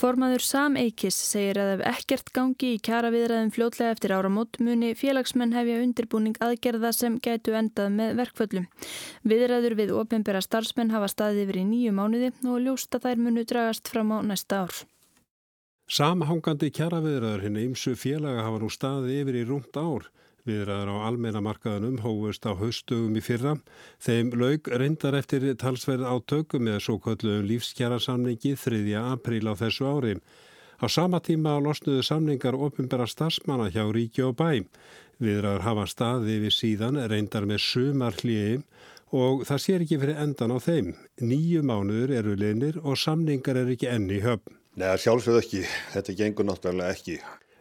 Formaður Sam Eikis segir að ef ekkert gangi í kjara viðræðum fljótlega eftir áramót muni félagsmenn hefja undirbúning aðgerða sem gætu endað með verkföllum. Viðræður við ofinbera starfsmenn hafa staðið yfir í nýju mánuði og ljósta þær munu dragast fram á næsta ár. Samhangandi kjara viðræður hinn eimsu félaga hafa nú staðið yfir í rúmt ár. Viðræður á almennamarkaðanum hófust á haustugum í fyrra. Þeim laug reyndar eftir talsverð átöku með svo kalluðum lífskjærasamningi 3. apríl á þessu ári. Á sama tíma losnuðu samningar ofinbæra starfsmanna hjá ríki og bæ. Viðræður hafa staði við síðan reyndar með sumar hlýjum og það sér ekki fyrir endan á þeim. Nýju mánuður eru linir og samningar eru ekki enni höfn. Nei, sjálfsögð ekki. Þetta gengur náttúrulega ekki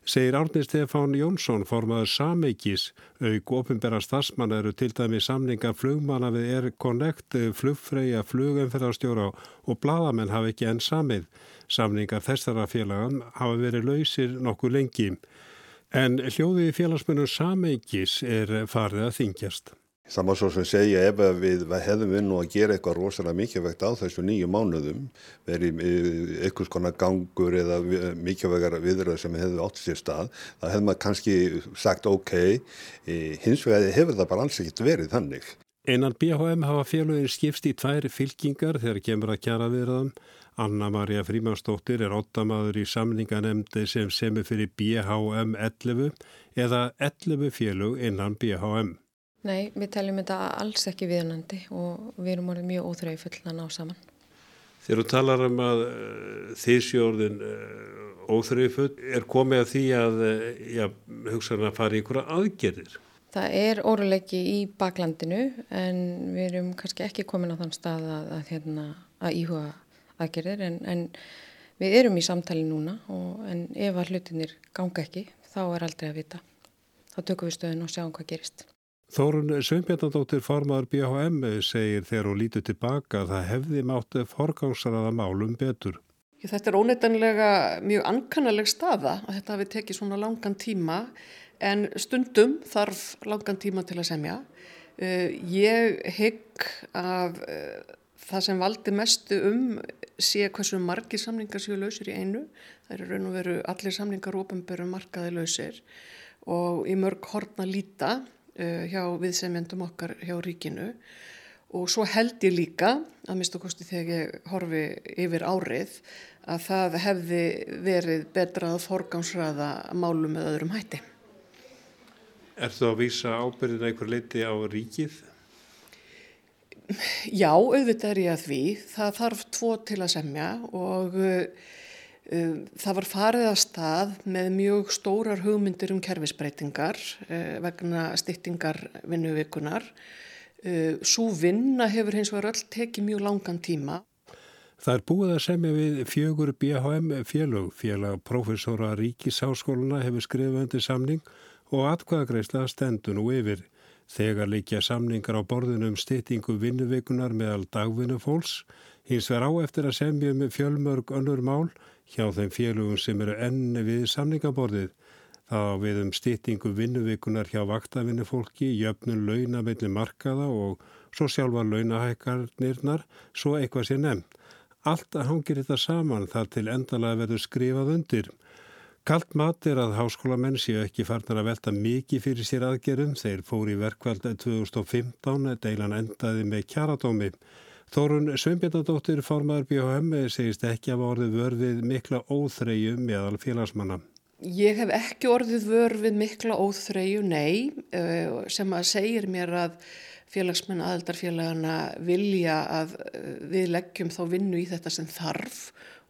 segir Árni Stefán Jónsson formaður Sameikis auk ofinbæra stafsmann eru til dæmi samninga flugmanna við Air Connect flugfreyja flugumferðarstjóra og bladamenn hafa ekki enn samið. Samningar þessara félagan hafa verið lausir nokkuð lengi. En hljóðið félagsmennum Sameikis er farið að þingjast Það má svo sem segja ef við hefðum við nú að gera eitthvað rosalega mikilvægt á þessu nýju mánuðum, verið einhvers konar gangur eða mikilvægar viðröð sem hefðu átt sér stað, þá hefðum maður kannski sagt ok, hins vegar hefur það bara alls ekkert verið þannig. Einan BHM hafa félagir skipst í tværi fylkingar þegar kemur að kjara viðröðum. Anna-Maria Frímansdóttir er óttamaður í samninganemndi sem semur fyrir BHM 11 eða 11 félug innan BHM. Nei, við teljum þetta alls ekki viðnandi og við erum orðið mjög óþröyu full að ná saman. Þegar þú talar um að uh, þið sjóðin uh, óþröyu full, er komið að því að já, hugsaðan að fara í ykkur aðgerðir? Það er óruleiki í baklandinu en við erum kannski ekki komin á þann stað að, að, hérna, að íhuga aðgerðir en, en við erum í samtali núna og, en ef að hlutinir ganga ekki þá er aldrei að vita. Þá tökum við stöðun og sjáum hvað gerist. Þórun Sveinbjörnadóttir formadur BHM segir þegar hún lítur tilbaka að það hefði mátt forgangsraða málum betur. Þetta er óneitanlega mjög ankannaleg staða að þetta hafi tekið svona langan tíma en stundum þarf langan tíma til að semja. Eh, ég hygg að eh, það sem valdi mestu um sé hversu margir samningar séu lausir í einu. Það eru raun og veru allir samningar ofanböru markaði lausir og í mörg hortna líta hjá viðsemjandum okkar hjá ríkinu og svo held ég líka, að minnstu kosti þegar ég horfi yfir árið, að það hefði verið betra að forgámsraða málum með öðrum hætti. Er þú að vísa ábyrðin einhver leiti á ríkið? Já, auðvitað er ég að því. Það þarf tvo til að semja og Um, það var farið að stað með mjög stórar hugmyndir um kerfisbreytingar uh, vegna styttingar vinnuvikunar. Uh, Svo vinna hefur hins vegar öll tekið mjög langan tíma. Það er búið að semja við fjögur BHM félög. Félag profesora Ríkisáskóluna hefur skrifað undir samning og atkvæðagreisla stendur nú yfir. Þegar líkja samningar á borðinu um styttingu vinnuvikunar meðal dagvinnufólks, hins verð á eftir að semja um fjölmörg önnur mál hjá þeim félögum sem eru enni við samningaborðið. Þá við um stýttingu vinnuvikunar hjá vaktavinnufólki, jöfnun launa mellir markaða og svo sjálfa launahækarnirnar, svo eitthvað sé nefnt. Allt hangir þetta saman þar til endalega verður skrifað undir. Kalt mat er að háskólamenn séu ekki farnar að velta mikið fyrir sér aðgerum. Þeir fóri í verkvælda 2015, deilan endaði með kjaradómið. Þórun Sveinbjörnadóttir formadur BHM segist ekki að orðið vörfið mikla óþreyju meðal félagsmanna. Ég hef ekki orðið vörfið mikla óþreyju, nei, eh, sem að segir mér að félagsmenn aðeldarfélagana vilja að eh, við leggjum þá vinnu í þetta sem þarf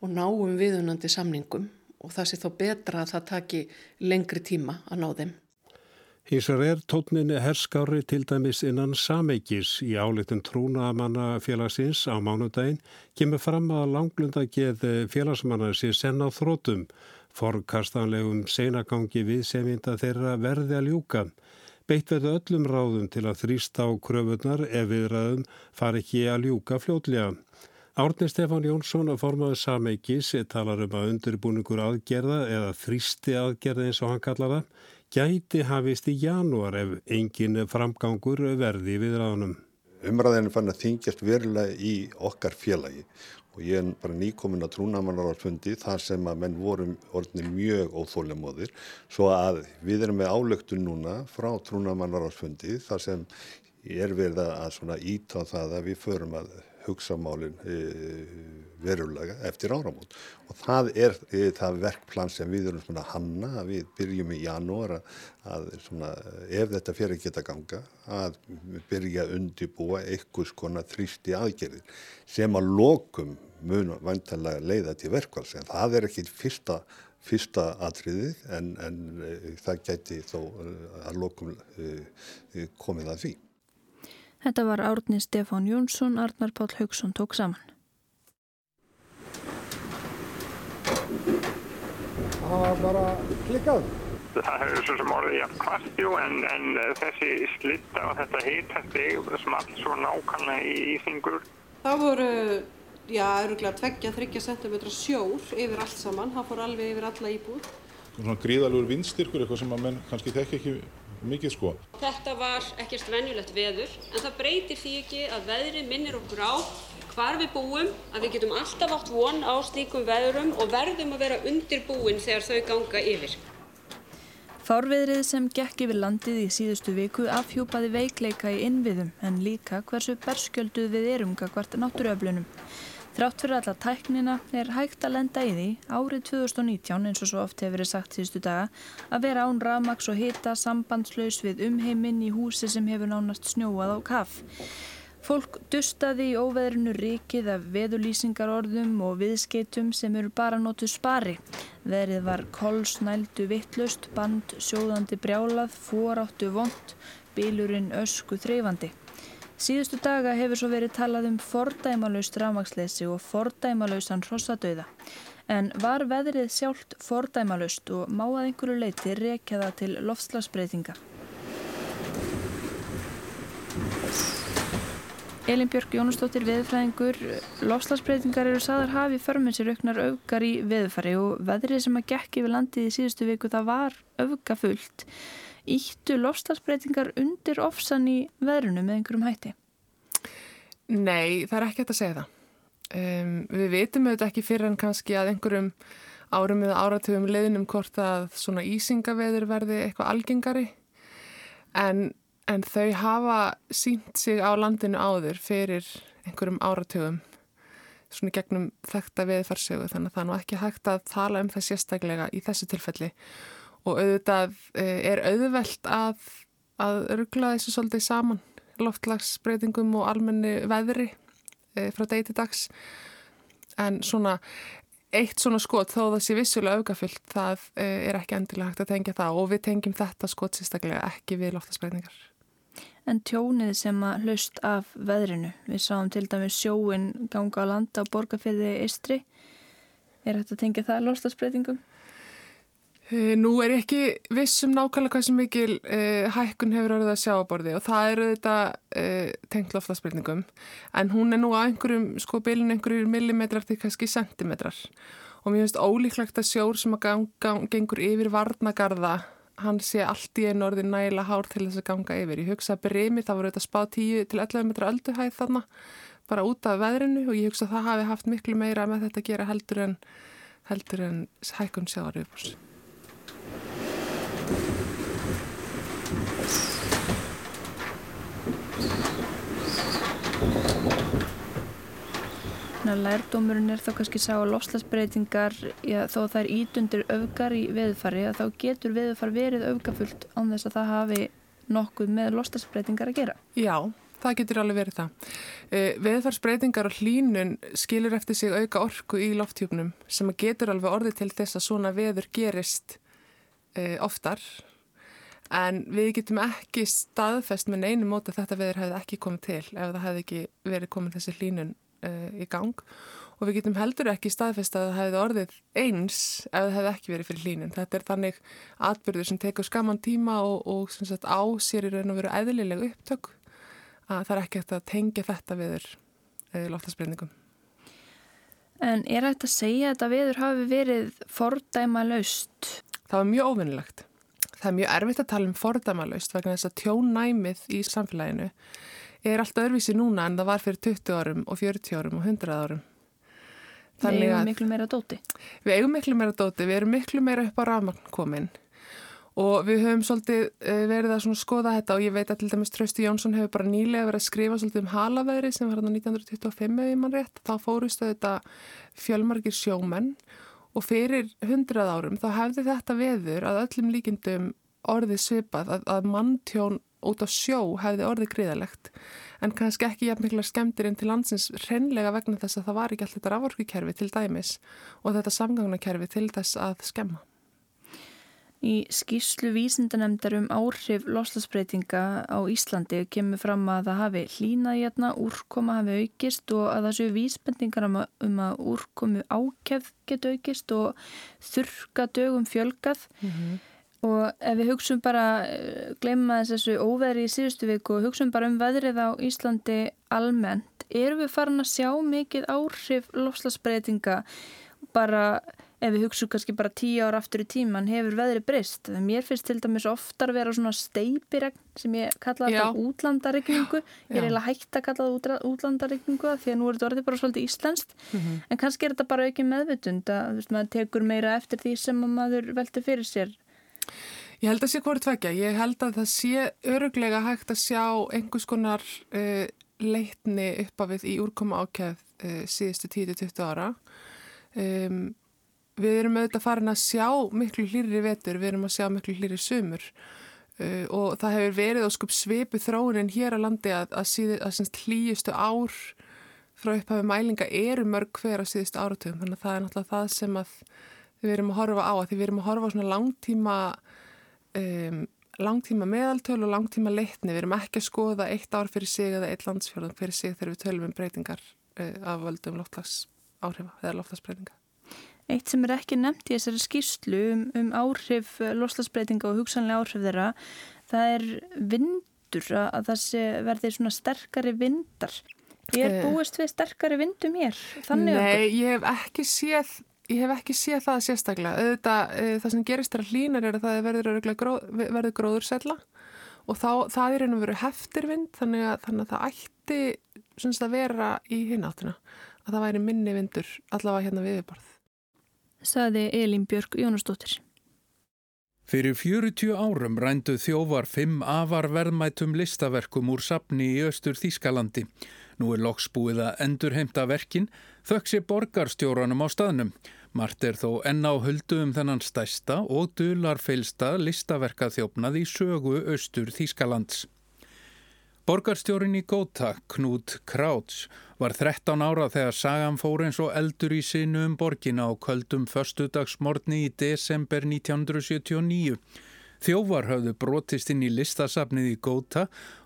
og náum viðunandi samningum og það sé þá betra að það taki lengri tíma að ná þeim. Hísar er tótninni herskári til dæmis innan sameikis í áleitin trúnamanna félagsins á mánudaginn kemur fram að langlunda geð félagsmanna sér senn á þrótum. Forkastanlegum seinagangi við seminda þeirra verði að ljúka. Beitt verðu öllum ráðum til að þrýst á kröfunar ef viðræðum fari ekki að ljúka fljótlega. Árni Stefán Jónsson að formaðu sameikis talar um að undirbúningur aðgerða eða þrýsti aðgerða eins og hann kallar það gæti hafist í janúar ef engin framgangur verði við ráðunum. umræðinu fann að þingjast verulega í okkar félagi og ég er bara nýkomin að trúnamannaráðsfundi þar sem að menn vorum orðinir mjög óþólimóðir svo að við erum með álöktun núna frá trúnamannaráðsfundi þar sem er verið að íta það að við förum að hugsa málinn e, verulega eftir áramót og það er e, það verkplan sem við erum svona hanna við byrjum í janúar að, svona, ef þetta fyrir geta ganga að byrja að undibúa einhvers konar þrýsti aðgerðir sem að lokum mun vantanlega leiða til verkvals en það er ekki fyrsta fyrsta atriði en, en það gæti þó að lokum komið að því. Þetta var árni Stefán Jónsson, Arnar Pál Haugsson tók saman. Það var bara klikkað. Það hefur svo sem orðið jafn kvastjú en, en þessi slitta og þetta hitastig sem allt svo nákvæmlega í íþingur. Það voru, já, öruglega tveggja, þryggja centimetra sjór yfir allt saman. Það fór alveg yfir alla íbúð. Svona gríðalugur vindstyrkur, eitthvað sem að menn kannski þekki ekki mikið sko. Þetta var ekkert venjulegt veður en það breytir því ekki að veðri minnir okkur á hvar við búum, að við getum alltaf átt von á slíkum veðurum og verðum að vera undirbúin þegar þau ganga yfir. Fárviðrið sem gekk yfir landið í síðustu viku afhjúpaði veikleika í innviðum en líka hversu berskjölduð við erum hvert náttúruöflunum. Þrátt fyrir alla tæknina er hægt að lenda í því árið 2019 eins og svo oft hefur verið sagt síðustu daga að vera án rafmaks og hita sambandslaus við umheiminn í húsi sem hefur nánast snjóað á kaff. Fólk dustaði í óveðrinu ríkið af veðulýsingarorðum og viðskeitum sem eru bara nótuð spari. Verið var kolsnældu vittlust, band, sjóðandi brjálað, fóráttu vond, bílurinn ösku þreyfandi. Síðustu daga hefur svo verið talað um fordæmalauðst rafmaksleysi og fordæmalauðsan hrossadauða. En var veðrið sjálft fordæmalauðst og má að einhverju leiti rekja það til loftslagsbreytinga? Elin Björk Jónustóttir veðfræðingur, loftslagsbreytingar eru saðar hafi förminn sér auknar augar í veðfari og veðrið sem að gekk yfir landið í síðustu viku það var auga fullt íttu lofslagsbreytingar undir ofsan í veðrunu með einhverjum hætti? Nei, það er ekki hægt að segja það. Um, við veitum auðvitað ekki fyrir en kannski að einhverjum árum eða áratugum leðinum hvort að svona ísingaveður verði eitthvað algengari en, en þau hafa sínt sig á landinu áður fyrir einhverjum áratugum svona gegnum þekta veðfarsögu þannig að það er nú ekki hægt að tala um það sérstaklega í þessu tilfelli og auðvitað eh, er auðvelt að, að örgla þessu svolítið saman loftlagsbreytingum og almenni veðri e, frá degi til dags. En svona eitt svona skot þó það sé vissulega aukafyllt það e, er ekki endilega hægt að tengja það. Og við tengjum þetta skot sérstaklega ekki við loftlagsbreytingar En tjónið sem að hlaust af veðrinu, við sáum til dæmi sjóin ganga á landa á borgarfiði Istri, er þetta að tengja það loftlagsbreytingum? Eh, nú er ekki vissum nákvæmlega hvað sem mikil uh, hækkun hefur orðið að sjá á borði og það eru þetta uh, tengt loftlagsbreytingum en hún er nú á einhverjum sko bylun einhverjum millimetrar til kannski sentimetrar og mér finnst ólíklegt að sjór sem að gang, gang, gengur yfir varnagarða hann sé allt í einu orðið næla hár til þess að ganga yfir. Ég hugsa að breymi það voru þetta spá 10 til 11 metra ölduhæð þarna bara út af veðrinu og ég hugsa að það hafi haft miklu meira með þetta að gera heldur en, heldur en hækkun sjáar yfirbúrs. Lærdómurinn er þá kannski sá að lofslagsbreytingar, já, þó það er ítundir öfgar í veðfari, að þá getur veðfar verið öfgafullt án þess að það hafi nokkuð með lofslagsbreytingar að gera. Já, það getur alveg verið það. Eh, veðfarsbreytingar og hlínun skilur eftir sig auka orku í lofthjúpnum sem getur alveg orðið til þess að svona veður gerist eh, oftar en við getum ekki staðfest með einu móti að þetta veður hefði ekki komið til ef það hefði ekki verið komið þessi hlínun uh, í gang og við getum heldur ekki staðfest að það hefði orðið eins ef það hefði ekki verið fyrir hlínun. Þetta er þannig atbyrður sem tekur skaman tíma og, og sagt, á sér í raun og veru eðlileg upptök að það er ekki eftir að tengja þetta viður eða eh, loftasbreyndingum. En er þetta að segja að þetta viður hafi verið fordæma laust? Það var mjög óvinnilegt. Það er mjög erfitt að tala um fordæma laust vegna þess að tjónæmið í samfélaginu er allt öðruvísi núna en það var fyrir 20 árum og 40 árum og 100 árum. Við eigum miklu meira dóti. Við eigum miklu meira dóti, við erum miklu meira upp á rafmagn komin og við höfum svolítið eh, verið að skoða þetta og ég veit að til dæmis Trausti Jónsson hefur bara nýlega verið að skrifa svolítið um halaveðri sem var hann á 1925 ef ég mann rétt. Þá fórustu þetta fjölmargir sjómenn og fyrir hundrað árum þá hefði þetta veður að öllum líkindum orðið svipað að, að manntjón út á sjó hefði orðið gríðalegt en kannski ekki jafn mikla skemmtir inn til landsins reynlega vegna þess að það var ekki alltaf þetta raforkukerfi til dæmis og þetta samgangnakerfi til þess að skemma. Í skýrslu vísindanemndar um áhrif loslasbreytinga á Íslandi kemur fram að það hafi hlínað hérna, úrkoma hafi aukist og að það séu vísbendingar um að, um að úrkomu ákefð geta aukist og þurka dögum fjölgað mm -hmm. og ef við hugsun bara, eh, glemma þessu óveðri í síðustu viku og hugsun bara um veðrið á Íslandi almennt, erum við farin að sjá mikið áhrif loslasbreytinga bara ef við hugsaum kannski bara tíu ára aftur í tíman hefur veðri breyst. Mér finnst til dæmis oftar vera svona steipiregn sem ég kallaði þetta útlandaregningu. Ég er eiginlega hægt að kalla þetta útlandaregningu því að nú er þetta orðið bara svolítið íslenskt. Mm -hmm. En kannski er þetta bara ekki meðvitund að veist, maður tekur meira eftir því sem maður velti fyrir sér. Ég held að sé hvort tvekja. Ég held að það sé öruglega hægt að sjá einhvers konar uh, leitni uppafið í úrkoma ákjæð uh, síðustu 10-20 ára. Um, við erum auðvitað farin að sjá miklu hlýri vetur, við erum að sjá miklu hlýri sumur. Uh, og það hefur verið á skup svipu þróunin hér á landi að, að, síðu, að síðust hlýjustu ár frá upphafi mælinga eru mörg hver á síðustu áratöfum, þannig að það er náttúrulega það sem við erum að horfa á, að við erum að horfa á svona langtíma um, langtíma meðaltöl og langtíma leitni, við erum ekki að skoða eitt ár fyrir sig eða eitt landsfjörðan fyrir sig þegar við tölum um breytingar uh, af völdum loftlags áhrifa eða loftasbreytinga. Eitt sem er ekki nefnt í þessari skýrslu um, um áhrif eh, loslasbreytinga og hugsanlega áhrif þeirra, það er vindur, að það verði svona sterkari vindar. Ég er eh. búist við sterkari vindum hér, þannig okkur. Nei, ég hef ekki séð, ég hef ekki séð það sérstaklega. Auðvitað, eh, það sem gerist þar hlínar er að það verður, gróð, verður gróðursella og þá, það er einhverju heftirvind, þannig að, þannig að það ætti að vera í hináttina, að það væri minni vindur allavega hérna viðborð saði Elin Björg Jónasdóttir. Fyrir 40 árum rændu þjóvar fimm afar verðmætum listaverkum úr sapni í Östur Þískalandi. Nú er loksbúið að endurheimta verkin, þöksi borgarstjóranum á staðnum. Mart er þó enn á höldu um þennan stæsta og dular feilsta listaverkaþjófnað í sögu Östur Þískalands. Borgarstjórin í Góta, Knút Krauts, var 13 ára þegar sagan fór eins og eldur í sinu um borgina á köldum förstudagsmorni í desember 1979. Þjóvar hafðu brotist inn í listasafnið í Góta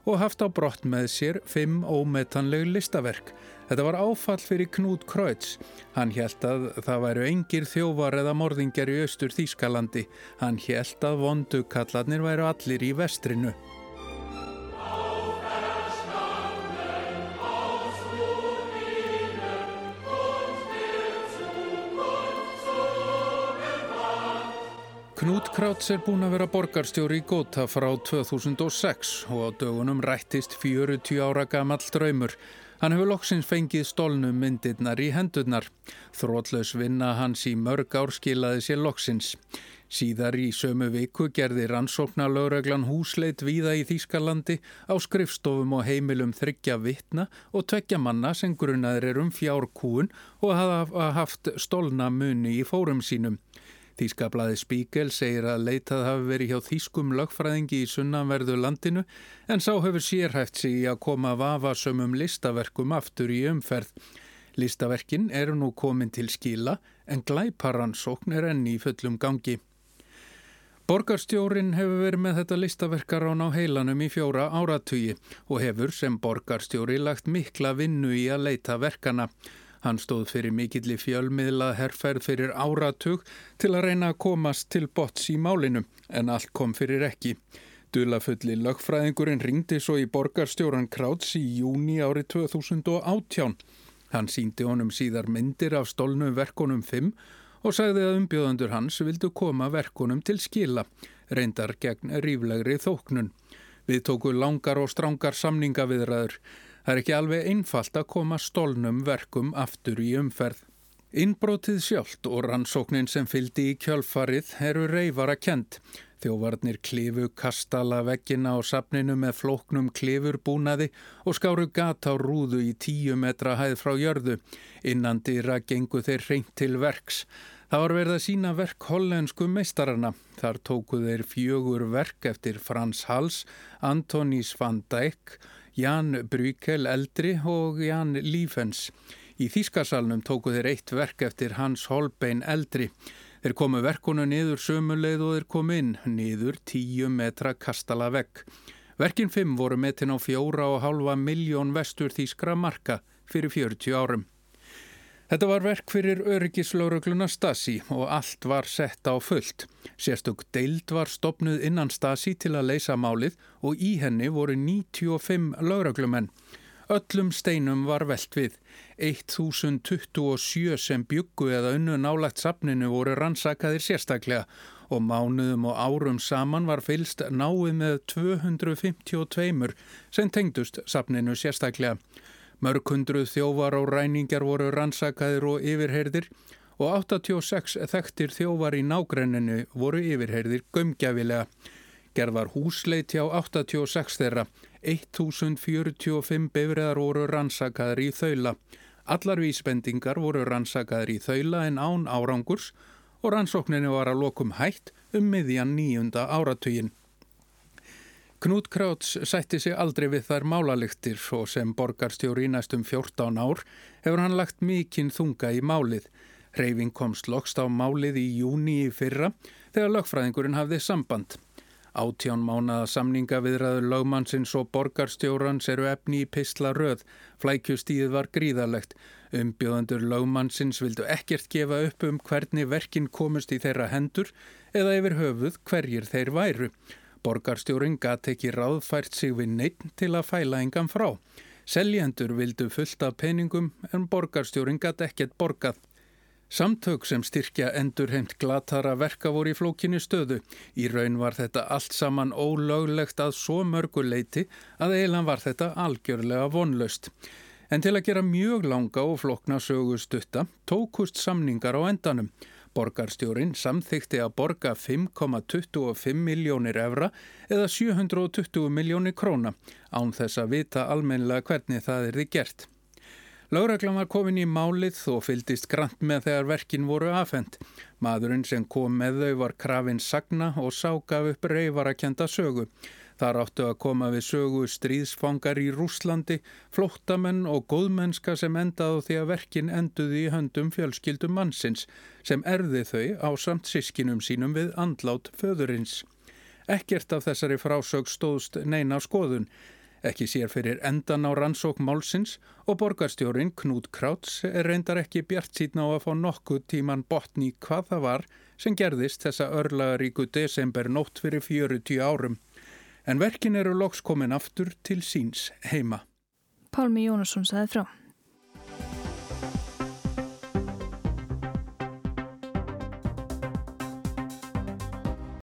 og haft á brott með sér fimm ómetanleg listaverk. Þetta var áfall fyrir Knút Krauts. Hann held að það væru engir þjóvar eða morðingar í austur Þýskalandi. Hann held að vondukallarnir væru allir í vestrinu. Knút Krauts er búin að vera borgarstjóri í Góta frá 2006 og á dögunum rættist 40 ára gamall draumur. Hann hefur loksins fengið stólnum myndirnar í hendurnar. Þrótlaus vinna hans í mörg ár skilaði sér loksins. Síðar í sömu viku gerði rannsóknar lögreglan húsleit víða í Þýskalandi á skrifstofum og heimilum þryggja vittna og tveggja manna sem grunnaður er um fjárkúun og hafa haft stólna muni í fórum sínum. Þýskablaði Spíkel segir að leitað hafi verið hjá þýskum lögfræðingi í sunnanverðu landinu en sá hefur sérhæft sig í að koma vafasömmum listaverkum aftur í umferð. Listaverkin eru nú komin til skila en glæparansókn er enni í fullum gangi. Borgarstjórin hefur verið með þetta listaverkarán á heilanum í fjóra áratugi og hefur sem borgarstjóri lagt mikla vinnu í að leita verkana. Hann stóð fyrir mikilli fjölmiðla herrferð fyrir áratug til að reyna að komast til bots í málinu en allt kom fyrir ekki. Dulafulli lögfræðingurinn ringdi svo í borgarstjóran Krauts í júni árið 2018. Hann síndi honum síðar myndir af stólnu verkonum 5 og sagði að umbjóðandur hans vildu koma verkonum til skila, reyndar gegn ríflegri þóknun. Við tóku langar og strángar samningaviðræður. Það er ekki alveg einfalt að koma stólnum verkum aftur í umferð. Innbrótið sjálft og rannsóknin sem fyldi í kjölfarið eru reyfara kent. Þjóvarnir klifu kastala veggina á sapninu með flóknum klifurbúnaði og skáru gata á rúðu í tíu metra hæð frá jörðu. Innan dýra gengu þeir reynt til verks. Það var verið að sína verk hollensku meistarana. Þar tóku þeir fjögur verk eftir Frans Hals, Antonis van Dijk, Jan Brykel Eldri og Jan Lífens. Í Þískasalnum tóku þeir eitt verk eftir Hans Holbein Eldri. Þeir komu verkunu niður sömuleið og þeir komu inn, niður tíu metra kastala vekk. Verkin fimm voru metin á fjóra og halva miljón vestur Þískra marka fyrir 40 árum. Þetta var verk fyrir öryggislaurugluna Stasi og allt var sett á fullt. Sérstök deild var stopnuð innan Stasi til að leysa málið og í henni voru 95 lauruglumenn. Öllum steinum var velt við. 1027 sem byggu eða unnu nálagt sapninu voru rannsakaðir sérstaklega og mánuðum og árum saman var fylst náið með 252 sem tengdust sapninu sérstaklega. Mörgundruð þjóvar og ræningar voru rannsakaðir og yfirherðir og 86 þekktir þjóvar í nágrenninu voru yfirherðir gömgjafilega. Gerðar húsleit hjá 86 þeirra, 1045 bifriðar voru rannsakaðir í þaula. Allar vísbendingar voru rannsakaðir í þaula en án árangurs og rannsókninu var að lokum hætt um miðjan nýjunda áratugin. Knút Krauts sætti sig aldrei við þær málaliktir og sem borgarstjóri í næstum 14 ár hefur hann lagt mikinn þunga í málið. Hreyfing komst lokst á málið í júni í fyrra þegar lögfræðingurinn hafði samband. Átján mánaða samninga viðræður lögmannsins og borgarstjórans eru efni í pisla röð. Flækjustíð var gríðarlegt. Umbjóðandur lögmannsins vildu ekkert gefa upp um hvernig verkin komust í þeirra hendur eða yfir höfuð hverjir þeir væru. Borgarstjórin gati ekki ráðfært sig við neitt til að fæla engan frá. Seljendur vildu fullt af peningum en borgarstjórin gati ekkert borgað. Samtök sem styrkja endurheimt glatara verka voru í flókinu stöðu. Í raun var þetta allt saman ólöglegt að svo mörguleiti að eilan var þetta algjörlega vonlaust. En til að gera mjög langa og flokna sögustutta tókust samningar á endanum. Borgarstjórin samþykti að borga 5,25 miljónir evra eða 720 miljónir króna án þess að vita almennilega hvernig það er þið gert. Láreglan var komin í málið og fyldist grant með þegar verkin voru afhengt. Maðurinn sem kom með þau var krafinn Sagna og ságaf upp reyfarakenda sögu. Þar áttu að koma við sögu stríðsfangar í Rúslandi, flóttamenn og góðmennska sem endaði því að verkin enduði í höndum fjölskyldum mannsins sem erði þau á samt sískinum sínum við andlát föðurins. Ekkert af þessari frásög stóðst neina skoðun, ekki sér fyrir endan á rannsók málsins og borgarstjórin Knút Krauts er reyndar ekki bjart síðan á að fá nokkuð tíman botni hvað það var sem gerðist þessa örlagaríku desember nótt fyrir 40 árum en verkin eru loks komin aftur til síns heima. Pálmi Jónasson saði frá.